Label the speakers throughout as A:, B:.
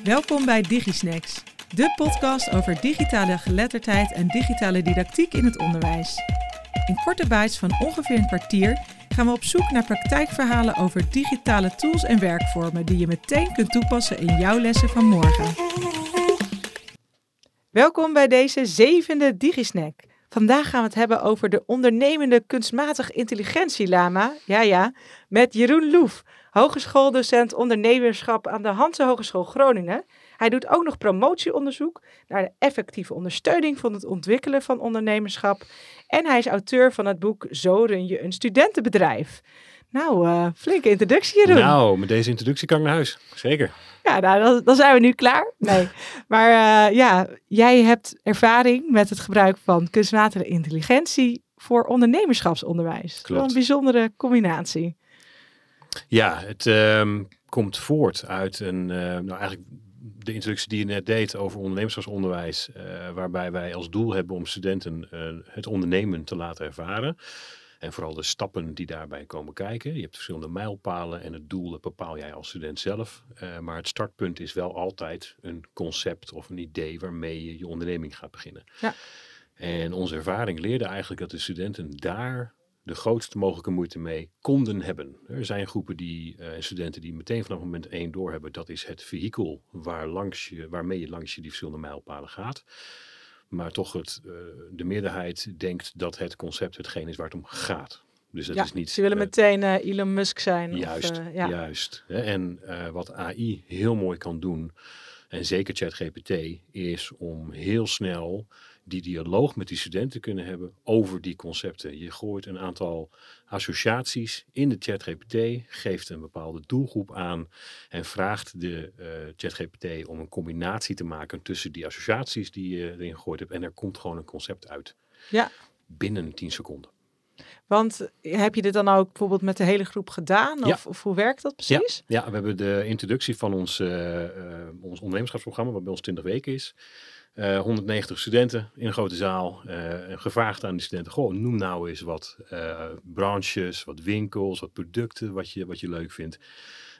A: Welkom bij DigiSnacks, de podcast over digitale geletterdheid en digitale didactiek in het onderwijs. In korte bites van ongeveer een kwartier gaan we op zoek naar praktijkverhalen over digitale tools en werkvormen die je meteen kunt toepassen in jouw lessen van morgen. Welkom bij deze zevende DigiSnack. Vandaag gaan we het hebben over de ondernemende kunstmatig intelligentie Lama, ja ja, met Jeroen Loef, hogeschooldocent ondernemerschap aan de Hanse Hogeschool Groningen. Hij doet ook nog promotieonderzoek naar de effectieve ondersteuning van het ontwikkelen van ondernemerschap. En hij is auteur van het boek Zo run je een studentenbedrijf. Nou, uh, flinke introductie Jeroen.
B: Nou, met deze introductie kan ik naar huis. Zeker.
A: Ja, nou, dan, dan zijn we nu klaar. Nee, maar uh, ja, jij hebt ervaring met het gebruik van kunstmatige intelligentie voor ondernemerschapsonderwijs.
B: Klopt.
A: Een bijzondere combinatie.
B: Ja, het um, komt voort uit een, uh, nou eigenlijk de introductie die je net deed over ondernemerschapsonderwijs, uh, waarbij wij als doel hebben om studenten het ondernemen te laten ervaren. En vooral de stappen die daarbij komen kijken. Je hebt verschillende mijlpalen en het doel dat bepaal jij als student zelf. Uh, maar het startpunt is wel altijd een concept of een idee waarmee je je onderneming gaat beginnen.
A: Ja.
B: En onze ervaring leerde eigenlijk dat de studenten daar de grootste mogelijke moeite mee konden hebben. Er zijn groepen die, uh, studenten die meteen vanaf moment één doorhebben. Dat is het vehikel waar langs je, waarmee je langs je die verschillende mijlpalen gaat. Maar toch het, uh, de meerderheid denkt dat het concept hetgeen is waar het om gaat. Dus dat
A: ja,
B: is niet.
A: Ze willen uh, meteen Elon Musk zijn.
B: Juist,
A: of, ja.
B: juist. Hè? En wat AI heel mooi kan doen, en zeker ChatGPT, is om heel snel die dialoog met die studenten kunnen hebben over die concepten. Je gooit een aantal associaties in de ChatGPT, geeft een bepaalde doelgroep aan en vraagt de uh, ChatGPT om een combinatie te maken tussen die associaties die je erin gegooid hebt en er komt gewoon een concept uit.
A: Ja.
B: Binnen 10 seconden.
A: Want heb je dit dan ook bijvoorbeeld met de hele groep gedaan? Of,
B: Ja.
A: of hoe werkt dat precies?
B: Ja, ja, we hebben de introductie van ons, uh, uh, ons ondernemerschapsprogramma, wat bij ons 20 weken is. Uh, 190 studenten in een grote zaal. Uh, gevraagd aan die studenten: Goh, noem nou eens wat uh, branches, wat winkels, wat producten, wat je, wat je leuk vindt.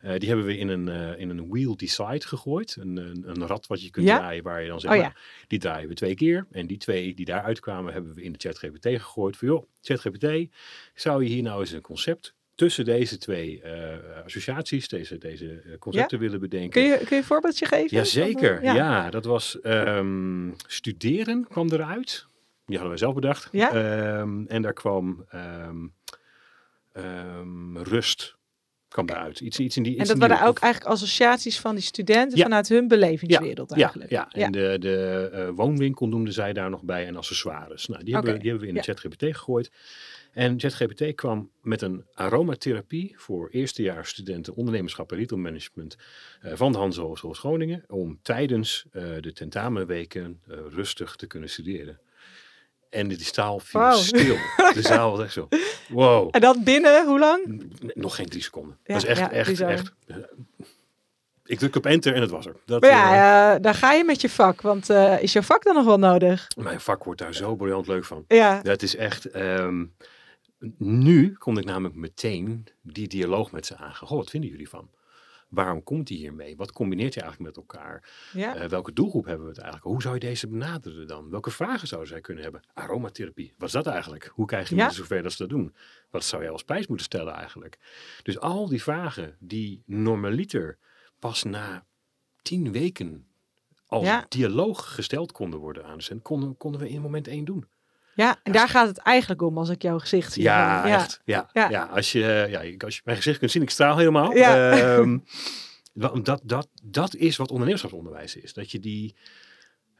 B: Die hebben we in een, in een wheel decide gegooid. Een, een, een, rad wat je kunt
A: Ja?
B: draaien, waar je dan zeg
A: Oh, ja.
B: die draaien we twee keer. En die twee die daaruit kwamen, hebben we in de ChatGPT gegooid. Van joh, ChatGPT, zou je hier nou eens een concept tussen deze twee uh, associaties, deze, deze uh, concepten ja? willen bedenken.
A: Kun je, kun je een voorbeeldje geven?
B: Jazeker,
A: Ja.
B: ja. ja. Dat was um, studeren kwam eruit. Die hadden wij zelf bedacht.
A: Ja?
B: Um, en daar kwam um, rust kwam eruit. Iets, iets in die,
A: en dat waren ook eigenlijk associaties van die studenten ja. vanuit hun belevingswereld
B: ja,
A: eigenlijk.
B: Ja, ja. en de, de uh, woonwinkel noemden zij daar nog bij en accessoires. Nou, die, hebben, die hebben we in de ChatGPT gegooid. En ChatGPT kwam met een aromatherapie voor eerstejaars studenten ondernemerschap en retail management uh, van de Hanse Hogeschool Groningen. Om tijdens uh, de tentamenweken uh, rustig te kunnen studeren. En de zaal viel
A: wow.
B: stil. De zaal was echt zo. Wow.
A: En dat binnen hoe lang?
B: Nog geen drie seconden.
A: Ja,
B: dat was echt,
A: ja,
B: echt,
A: bizar.
B: echt. Ik druk op enter en het was er. Dat,
A: maar ja, uh, daar ga je met je vak. Want uh, is jouw vak dan nog wel nodig?
B: Mijn vak wordt daar zo briljant leuk van.
A: Ja.
B: Dat is echt... Um, nu kon ik namelijk meteen die dialoog met ze aangaan. Goh, wat vinden jullie van? Waarom komt hij hiermee? Wat combineert je eigenlijk met elkaar?
A: Ja.
B: Uh, welke doelgroep hebben we het eigenlijk? Hoe zou je deze benaderen dan? Welke vragen zouden zij kunnen hebben? Aromatherapie, wat is dat eigenlijk? Hoe krijg je
A: ja.
B: mensen zover dat ze dat doen? Wat zou jij als prijs moeten stellen eigenlijk? Dus al die vragen die normaliter pas na tien weken als
A: ja.
B: dialoog gesteld konden worden aan de konden, konden we in moment één doen.
A: Ja, en daar gaat het eigenlijk om als ik jouw gezicht zie.
B: Ja,
A: ja.
B: echt. Ja, ja. ja. als, je, ja, als je mijn gezicht kunt zien, ik straal helemaal.
A: Ja.
B: Um, dat, dat, dat is wat ondernemerschapsonderwijs is. Dat je die,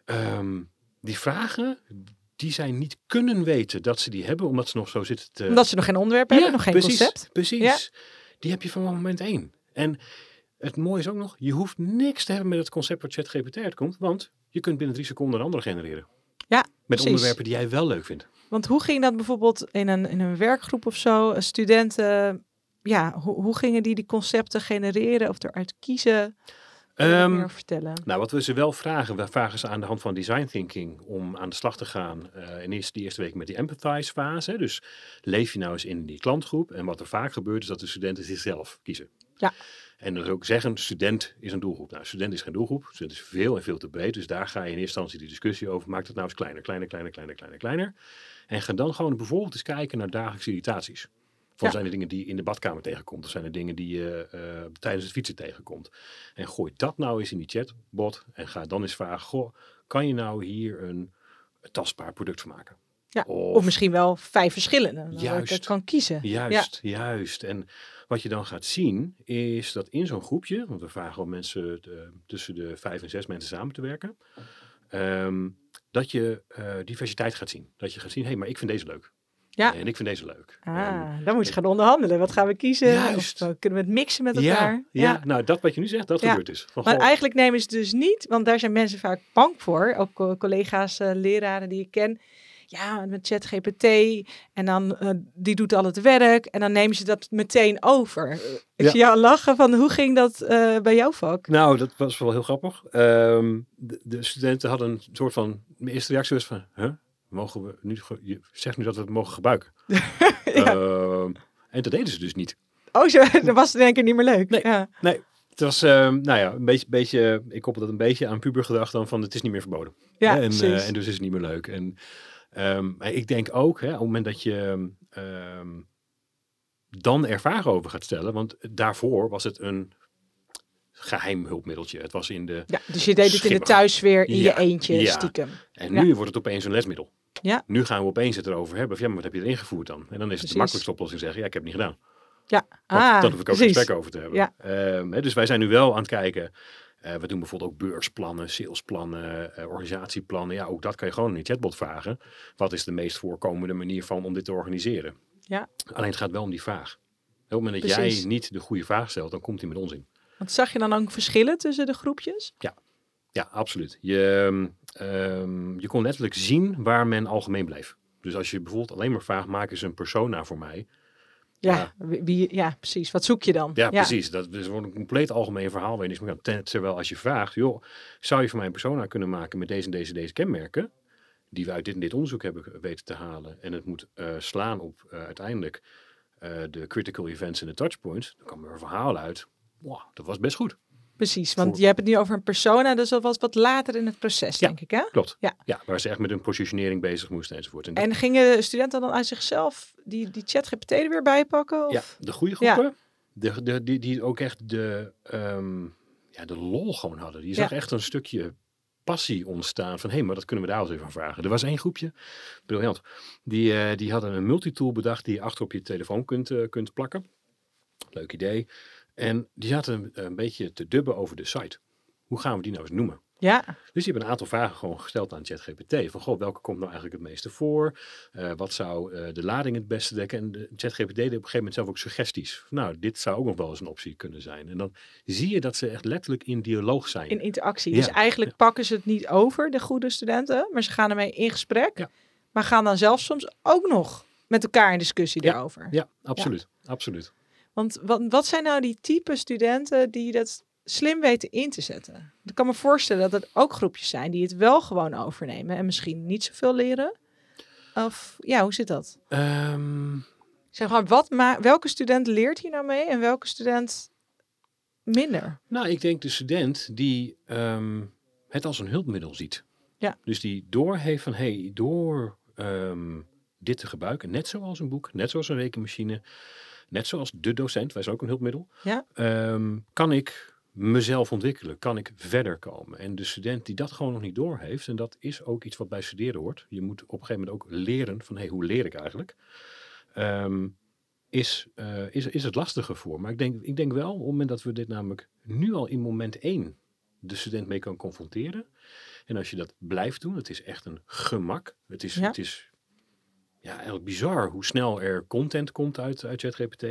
B: um, die vragen, die zij niet kunnen weten dat ze die hebben, omdat ze nog zo zitten te...
A: Omdat ze nog geen onderwerp hebben, nog geen
B: precies,
A: concept.
B: Precies, die heb je van moment één. En het mooie is ook nog, je hoeft niks te hebben met het concept waar ChatGPT uitkomt, want je kunt binnen drie seconden een andere genereren.
A: Ja, precies.
B: onderwerpen die jij wel leuk vindt.
A: Want hoe ging dat bijvoorbeeld in een, in een werkgroep of zo? Studenten, ja, hoe, hoe gingen die die concepten genereren of eruit kiezen? Um, meer vertellen?
B: Nou, wat we ze wel vragen, we vragen ze aan de hand van design thinking om aan de slag te gaan. Uh, in eerst, die eerste week met die empathize fase. Dus leef je nou eens in die klantgroep. En wat er vaak gebeurt is dat de studenten zichzelf kiezen.
A: Ja.
B: En dat is ook zeggen, student is een doelgroep. Nou, student is geen doelgroep. Student is veel en veel te breed. Dus daar ga je in eerste instantie die discussie over. Maak het nou eens kleiner, kleiner, kleiner, kleiner, kleiner, kleiner. En ga dan gewoon bijvoorbeeld eens kijken naar dagelijkse irritaties. Van
A: Ja.
B: zijn er dingen die je in de badkamer tegenkomt? Of zijn er dingen die je eh, tijdens het fietsen tegenkomt? En gooi dat nou eens in die chatbot. En ga dan eens vragen, goh, kan je nou hier een tastbaar product van maken?
A: Ja,
B: Of-
A: Of misschien wel vijf verschillende. Dat
B: Juist.
A: ik kan kiezen.
B: Juist, juist. En wat je dan gaat zien, is dat in zo'n groepje, want we vragen om mensen eh, tussen de vijf en zes mensen samen te werken, ehm, dat je eh, diversiteit gaat zien. Dat je gaat zien, hé, hey, maar ik vind deze leuk.
A: Ja.
B: En ik vind deze leuk. En-
A: Ah, dan moet je gaan onderhandelen. Wat gaan we kiezen?
B: Juist.
A: Of eh, kunnen we het mixen met
B: ja,
A: elkaar?
B: ja, nou dat wat je nu zegt, dat
A: Ja.
B: gebeurt dus. Van,
A: Maar eigenlijk nemen ze dus niet, want daar zijn mensen vaak bang voor. Ook co- collega's, eh, leraren die ik ken. Ja, met ChatGPT. En dan, eh, die doet al het werk. En dan nemen ze dat meteen over. Eh, Ik
B: Ja.
A: zie jou lachen van, hoe ging dat eh, bij jouw vak?
B: Nou, dat was wel heel grappig. Ehm, de, de studenten hadden een soort van, mijn eerste reactie was van, huh? Mogen we nu, je zegt nu dat we het mogen gebruiken. Ehm, en dat deden ze dus niet.
A: Oh, zo, dan was denk ik niet meer leuk.
B: Nee.
A: Ja.
B: Nee, het was, ehm, nou ja, een beetje, beetje, ik koppel dat een beetje aan pubergedrag dan van het is niet meer verboden.
A: Ja,
B: en, en dus is het niet meer leuk. En ehm, maar ik denk ook, hè, op het moment dat je ehm, dan er vragen over gaat stellen, want daarvoor was het een geheim hulpmiddeltje. Het was in de,
A: Ja, dus je deed het in de thuissfeer in
B: Ja,
A: je eentje,
B: ja.
A: stiekem.
B: en nu wordt het opeens een lesmiddel.
A: Ja.
B: Nu gaan we opeens het erover hebben. Van, ja, maar wat heb je erin gevoerd dan? En dan is het
A: Precies.
B: de makkelijkste oplossing zeggen, ja, ik heb het niet gedaan.
A: Ja, ah,
B: dan hoef ik ook een gesprek over te hebben.
A: Ja.
B: Hè, dus wij zijn nu wel aan het kijken. Eh, we doen bijvoorbeeld ook beursplannen, salesplannen, eh, organisatieplannen. Ja, ook dat kan je gewoon in die chatbot vragen. Wat is de meest voorkomende manier van om dit te organiseren?
A: Ja.
B: Alleen het gaat wel om die vraag. Op het moment dat
A: Precies.
B: jij niet de goede vraag stelt, dan komt hij met onzin.
A: Want zag je dan ook verschillen tussen de groepjes?
B: Ja, absoluut. Je, ehm, ehm, je kon letterlijk zien waar men algemeen bleef. Dus als je bijvoorbeeld alleen maar vraagt, maak eens een persona voor mij.
A: Ja,
B: Ja.
A: Wie, ja, precies. Wat zoek je dan?
B: Ja, precies. Dat is gewoon een compleet algemeen verhaal je. Ten- Terwijl als je vraagt, joh, zou je voor mij een persona kunnen maken met deze en deze, deze kenmerken, die we uit dit en dit onderzoek hebben weten te halen, en het moet eh, slaan op eh, uiteindelijk eh, de critical events en de touchpoints, dan kwam er een verhaal uit. Wow, dat was best goed.
A: Precies, want
B: Voor-
A: je hebt het nu over een persona, dus dat was wat later in het proces,
B: Ja.
A: denk ik, hè?
B: Klopt.
A: Ja.
B: ja, waar ze echt met hun positionering bezig moesten enzovoort. En dat-
A: En gingen studenten dan uit zichzelf die, die ChatGPT er weer bij pakken? Of?
B: Ja, de goede groepen, de, de, die, die ook echt de, ehm, ja, de lol gewoon hadden. Die zag echt een stukje passie ontstaan van, hé, hey, maar dat kunnen we daar eens even aan vragen. Er was één groepje, briljant, die, eh, die hadden een multitool bedacht die je achter op je telefoon kunt, eh, kunt plakken. Leuk idee. En die zaten een beetje te dubben over de site. Hoe gaan we die nou eens noemen?
A: Ja,
B: Dus die hebben een aantal vragen gewoon gesteld aan ChatGPT. Van, goh, welke komt nou eigenlijk het meeste voor? Eh, wat zou eh, de lading het beste dekken? En de ChatGPT deed op een gegeven moment zelf ook suggesties. Nou, dit zou ook nog wel eens een optie kunnen zijn. En dan zie je dat ze echt letterlijk in dialoog zijn.
A: in interactie.
B: Ja,
A: Dus eigenlijk pakken ze het niet over, de goede studenten, maar ze gaan ermee in gesprek.
B: Ja.
A: Maar gaan dan zelf soms ook nog met elkaar in discussie daarover.
B: Ja, absoluut. Absoluut.
A: Want wat, wat zijn nou die type studenten die dat slim weten in te zetten? Ik kan me voorstellen dat er ook groepjes zijn die het wel gewoon overnemen en misschien niet zoveel leren. Of ja, hoe zit dat?
B: Ehm,
A: Zeg maar, wat ma welke student leert hier nou mee en welke student minder?
B: nou, ik denk de student die ehm, het als een hulpmiddel ziet.
A: Ja.
B: Dus die doorheeft van, hé, hey, door ehm, dit te gebruiken, net zoals een boek, net zoals een rekenmachine, net zoals de docent, wij zijn ook een hulpmiddel,
A: Ja.
B: ehm, kan ik mezelf ontwikkelen, kan ik verder komen. En de student die dat gewoon nog niet doorheeft, en dat is ook iets wat bij studeren hoort, je moet op een gegeven moment ook leren van, hé, hey, hoe leer ik eigenlijk? Ehm, is, eh, is, is het lastiger voor. Maar ik denk, ik denk wel, op het moment dat we dit namelijk nu al in moment één de student mee kan confronteren. En als je dat blijft doen, het is echt een gemak. Het is,
A: Ja.
B: het is ja, eigenlijk bizar hoe snel er content komt uit, uit ChatGPT.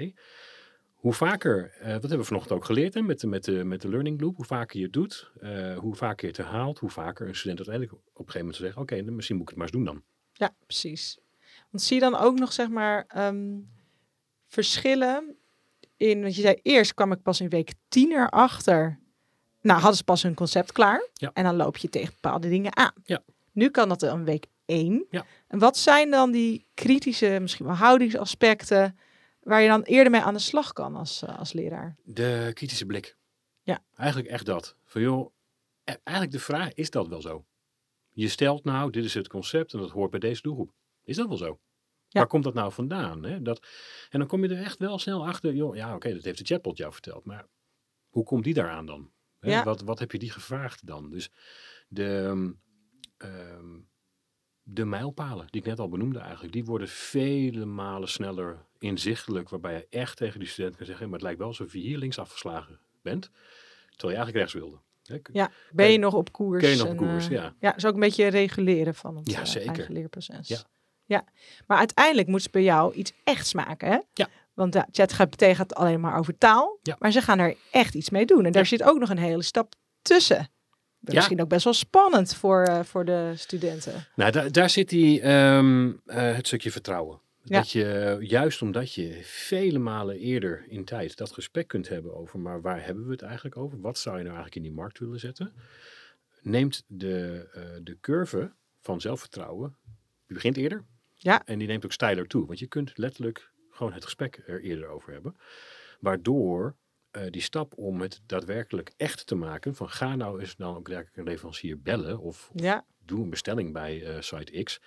B: Hoe vaker, eh, dat hebben we vanochtend ook geleerd hè, met, de, met, de, met de learning loop, hoe vaker je het doet, eh, hoe vaker je het herhaalt, hoe vaker een student uiteindelijk op een gegeven moment zeggen, oké, dan misschien moet ik het maar eens doen dan.
A: Ja, precies. Want zie je dan ook nog, zeg maar, ehm, verschillen in, want je zei eerst kwam ik pas in week 10 erachter. Nou, hadden ze pas hun concept klaar.
B: Ja.
A: En dan loop je tegen bepaalde dingen aan.
B: Ja.
A: Nu kan dat een week 1.
B: Ja.
A: En wat zijn dan die kritische, misschien wel houdingsaspecten, waar je dan eerder mee aan de slag kan als, uh, als leraar?
B: De kritische blik.
A: Ja.
B: Eigenlijk echt dat. Van joh, e- eigenlijk de vraag, is dat wel zo? Je stelt nou, dit is het concept en dat hoort bij deze doelgroep. Is dat wel zo?
A: Ja.
B: Waar komt dat nou vandaan? Hè? Dat, en dan kom je er echt wel snel achter, joh, ja oké, dat heeft de chatbot jou verteld, maar hoe komt die daaraan dan? Hè?
A: Ja.
B: Wat, wat heb je die gevraagd dan? Dus de, ehm, ehm, de mijlpalen, die ik net al benoemde eigenlijk, die worden vele malen sneller inzichtelijk, waarbij je echt tegen die student kan zeggen, maar het lijkt wel alsof je hier links afgeslagen bent, terwijl je eigenlijk rechts wilde.
A: Ja, ben je nog op koers?
B: Ken je nog op
A: en,
B: koers,
A: eh,
B: ja.
A: Ja, is ook een beetje reguleren van het
B: Ja,
A: eh,
B: zeker.
A: eigen leerproces.
B: Ja.
A: ja. Maar uiteindelijk moet ze bij jou iets echts maken, hè?
B: Ja.
A: Want ja, ChatGPT gaat alleen maar over taal,
B: Ja.
A: maar ze gaan er echt iets mee doen. En daar zit ook nog een hele stap tussen.
B: Ja.
A: Misschien ook best wel spannend voor, eh, voor de studenten.
B: Nou, daar, daar zit die, ehm, eh, het stukje vertrouwen.
A: Ja.
B: Dat je, juist omdat je vele malen eerder in tijd dat gesprek kunt hebben over, maar waar hebben we het eigenlijk over? Wat zou je nou eigenlijk in die markt willen zetten? Neemt de, eh, de curve van zelfvertrouwen, die begint eerder.
A: Ja.
B: En die neemt ook steiler toe. Want je kunt letterlijk gewoon het gesprek er eerder over hebben. Waardoor eh, die stap om het daadwerkelijk echt te maken, van ga nou eens dan ook daadwerkelijk een leverancier bellen of
A: Ja,
B: doe een bestelling bij eh, site X,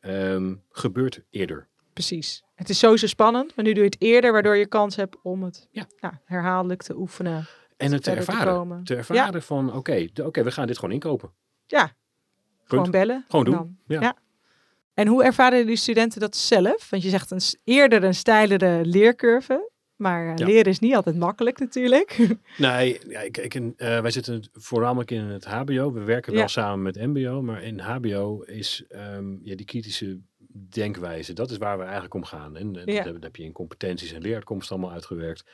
B: ehm, gebeurt eerder.
A: precies. Het is sowieso spannend, maar nu doe je het eerder, waardoor je kans hebt om het
B: Ja.
A: nou, herhaaldelijk te oefenen.
B: En het te ervaren. Te ervaren van, oké, oké, we gaan dit gewoon inkopen.
A: Ja, gewoon bellen.
B: Gewoon
A: en
B: doen.
A: dan-
B: Ja.
A: Ja. En hoe ervaren die studenten dat zelf? Want je zegt een, eerder een steilere leercurve. Maar eh,
B: Ja.
A: leren is niet altijd makkelijk natuurlijk.
B: Nee, ja, ik, ik, in, eh, wij zitten voornamelijk in het HBO. We werken wel
A: Ja.
B: samen met MBO, maar in HBO is ehm, ja, die kritische denkwijze, dat is waar we eigenlijk om gaan. En dat,
A: Ja.
B: heb, dat heb je in competenties en leeruitkomsten allemaal uitgewerkt.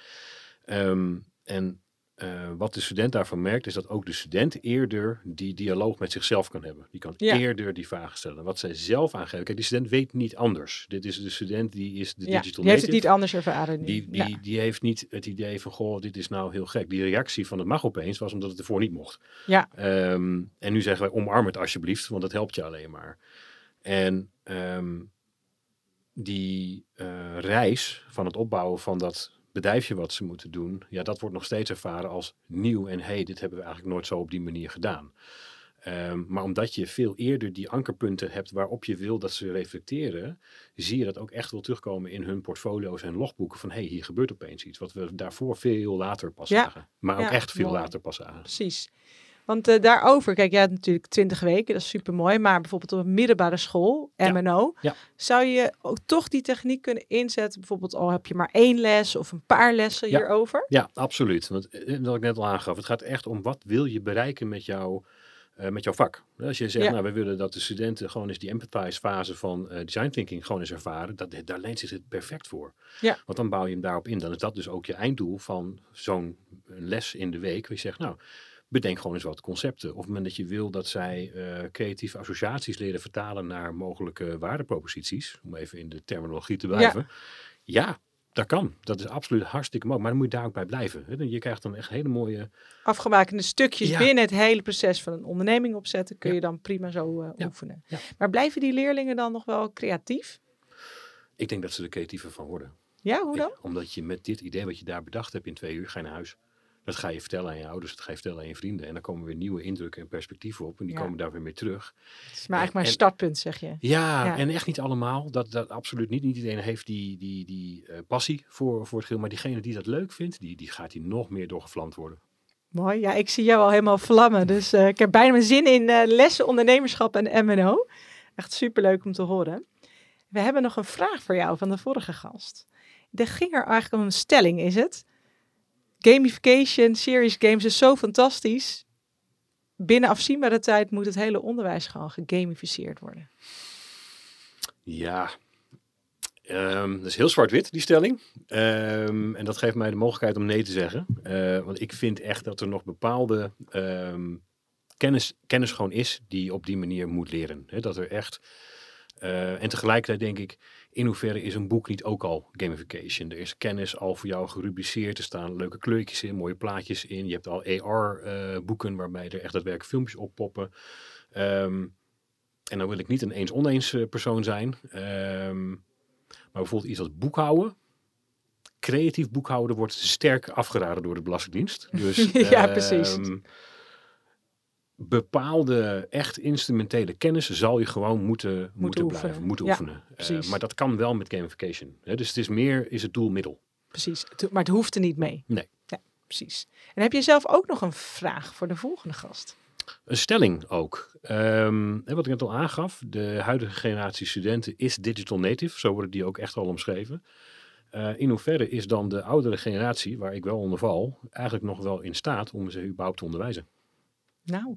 B: Ehm, en eh, wat de student daarvan merkt, is dat ook de student eerder die dialoog met zichzelf kan hebben. Die kan
A: Ja.
B: eerder die vragen stellen. Wat zij zelf aangeven. Kijk, die student weet niet anders. Dit is de student die is de
A: ja,
B: digital
A: die heeft het niet anders ervaren nu.
B: Die, die,
A: Ja.
B: die heeft niet het idee van, goh, dit is nou heel gek. Die reactie van het mag opeens was omdat het ervoor niet mocht.
A: Ja.
B: Ehm, en nu zeggen wij, omarm het alsjeblieft, want dat helpt je alleen maar. En ehm, die eh, reis van het opbouwen van dat bedrijfje wat ze moeten doen, ja, dat wordt nog steeds ervaren als nieuw en hey, dit hebben we eigenlijk nooit zo op die manier gedaan. Ehm, maar omdat je veel eerder die ankerpunten hebt waarop je wil dat ze reflecteren, zie je dat ook echt wel terugkomen in hun portfolio's en logboeken. Van hé, hey, hier gebeurt opeens iets. Wat we daarvoor veel later pas
A: Ja.
B: zagen. Maar ook
A: Ja,
B: echt veel
A: mooi.
B: later pas zagen.
A: Precies. Want eh, daarover, kijk, jij hebt natuurlijk 20 weken, dat is super mooi. Maar bijvoorbeeld op een middelbare school. MNO,
B: Ja.
A: zou je ook toch die techniek kunnen inzetten? Bijvoorbeeld al heb je maar één les of een paar lessen
B: Ja.
A: hierover.
B: Ja, absoluut. Want eh, wat ik net al aangaf, het gaat echt om wat wil je bereiken met, jou, eh, met jouw vak. Als je zegt,
A: Ja.
B: nou, we willen dat de studenten gewoon eens die empathize fase van eh, design thinking gewoon eens ervaren, dat, daar leent zich het perfect voor.
A: Ja.
B: Want dan bouw je hem daarop in. Dan is dat dus ook je einddoel van zo'n les in de week. Waar je zegt, nou, bedenk gewoon eens wat concepten. Of op het moment dat je wil dat zij eh, creatieve associaties leren vertalen naar mogelijke waardeproposities, om even in de terminologie te blijven. Ja, dat kan. Dat is absoluut hartstikke mogelijk. Maar dan moet je daar ook bij blijven. hè. Je krijgt dan echt hele mooie...
A: Afgebakende stukjes
B: Ja.
A: binnen het hele proces van een onderneming opzetten, kun
B: Ja.
A: je dan prima zo eh, oefenen.
B: Ja.
A: Maar blijven die leerlingen dan nog wel creatief?
B: Ik denk dat ze er creatiever van worden.
A: Ja, hoe dan?
B: Ik- omdat je met dit idee wat je daar bedacht hebt in twee uur, ga je naar huis. Dat ga je vertellen aan je ouders, dat ga je vertellen aan je vrienden. En dan komen weer nieuwe indrukken en perspectieven op. En die
A: Ja.
B: komen daar weer mee terug.
A: Het is maar eigenlijk maar een
B: en-
A: startpunt, zeg je.
B: Ja,
A: Ja.
B: en echt niet allemaal. Dat, dat absoluut niet. Niet iedereen heeft die, die, die eh, passie voor, voor het geheel. Maar diegene die dat leuk vindt, die, die gaat hier nog meer doorgevlamd worden.
A: Mooi. Ja, ik zie jou al helemaal vlammen. Dus eh, ik heb bijna mijn zin in eh, lessen ondernemerschap en MNO. Echt superleuk om te horen. We hebben nog een vraag voor jou van de vorige gast. Er ging er eigenlijk om een stelling, is het? Gamification, serious games is zo fantastisch. Binnen afzienbare tijd moet het hele onderwijs gewoon gegamificeerd worden.
B: Ja, Ehm, dat is heel zwart-wit, die stelling. Ehm, en dat geeft mij de mogelijkheid om nee te zeggen. Eh, want ik vind echt dat er nog bepaalde ehm, kennis, kennis gewoon is die op die manier moet leren. Dat er echt... eh, en tegelijkertijd denk ik, in hoeverre is een boek niet ook al gamification? Er is kennis al voor jou gerubriceerd. Er staan leuke kleurtjes in, mooie plaatjes in. Je hebt al AR-boeken waarbij er echt daadwerkelijk filmpjes oppoppen. Ehm, en dan wil ik niet een eens-oneens eh, persoon zijn. Ehm, maar bijvoorbeeld iets als boekhouden. creatief boekhouden wordt sterk afgeraden door de Belastingdienst. Dus,
A: Ja, precies.
B: Bepaalde echt instrumentele kennis zal je gewoon moeten, moeten,
A: oefenen.
B: blijven, moeten
A: Ja,
B: oefenen. Eh, maar dat kan wel met gamification. Hè? Dus het is meer is het doelmiddel.
A: Precies. Maar het hoeft er niet mee.
B: Nee.
A: Ja, precies. En heb je zelf ook nog een vraag voor de volgende gast?
B: Een stelling ook. Ehm, wat ik net al aangaf, de huidige generatie studenten is digital native. Zo worden die ook echt al omschreven. Eh, in hoeverre is dan de oudere generatie, waar ik wel onder val, eigenlijk nog wel in staat om ze überhaupt te onderwijzen?
A: Nou,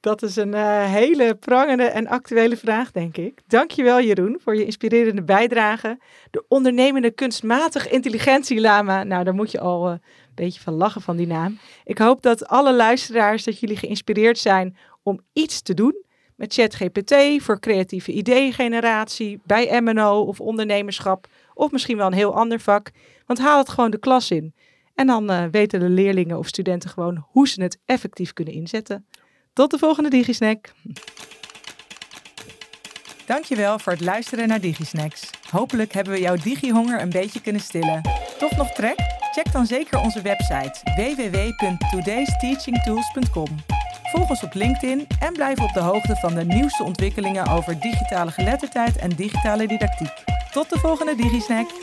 A: dat is een eh, hele prangende en actuele vraag, denk ik. Dankjewel, Jeroen, voor je inspirerende bijdrage. De ondernemende kunstmatig intelligentie Lama. Nou, daar moet je al eh, een beetje van lachen van die naam. Ik hoop dat alle luisteraars, dat jullie geïnspireerd zijn om iets te doen met ChatGPT voor creatieve ideeëngeneratie, bij MNO of ondernemerschap, of misschien wel een heel ander vak. Want haal het gewoon de klas in. En dan eh, weten de leerlingen of studenten gewoon hoe ze het effectief kunnen inzetten. Tot de volgende DigiSnack. Dankjewel voor het luisteren naar DigiSnacks. Hopelijk hebben we jouw digihonger een beetje kunnen stillen. Toch nog trek? Check dan zeker onze website www.todaysteachingtools.com. Volg ons op LinkedIn en blijf op de hoogte van de nieuwste ontwikkelingen over digitale geletterdheid en digitale didactiek. Tot de volgende DigiSnack.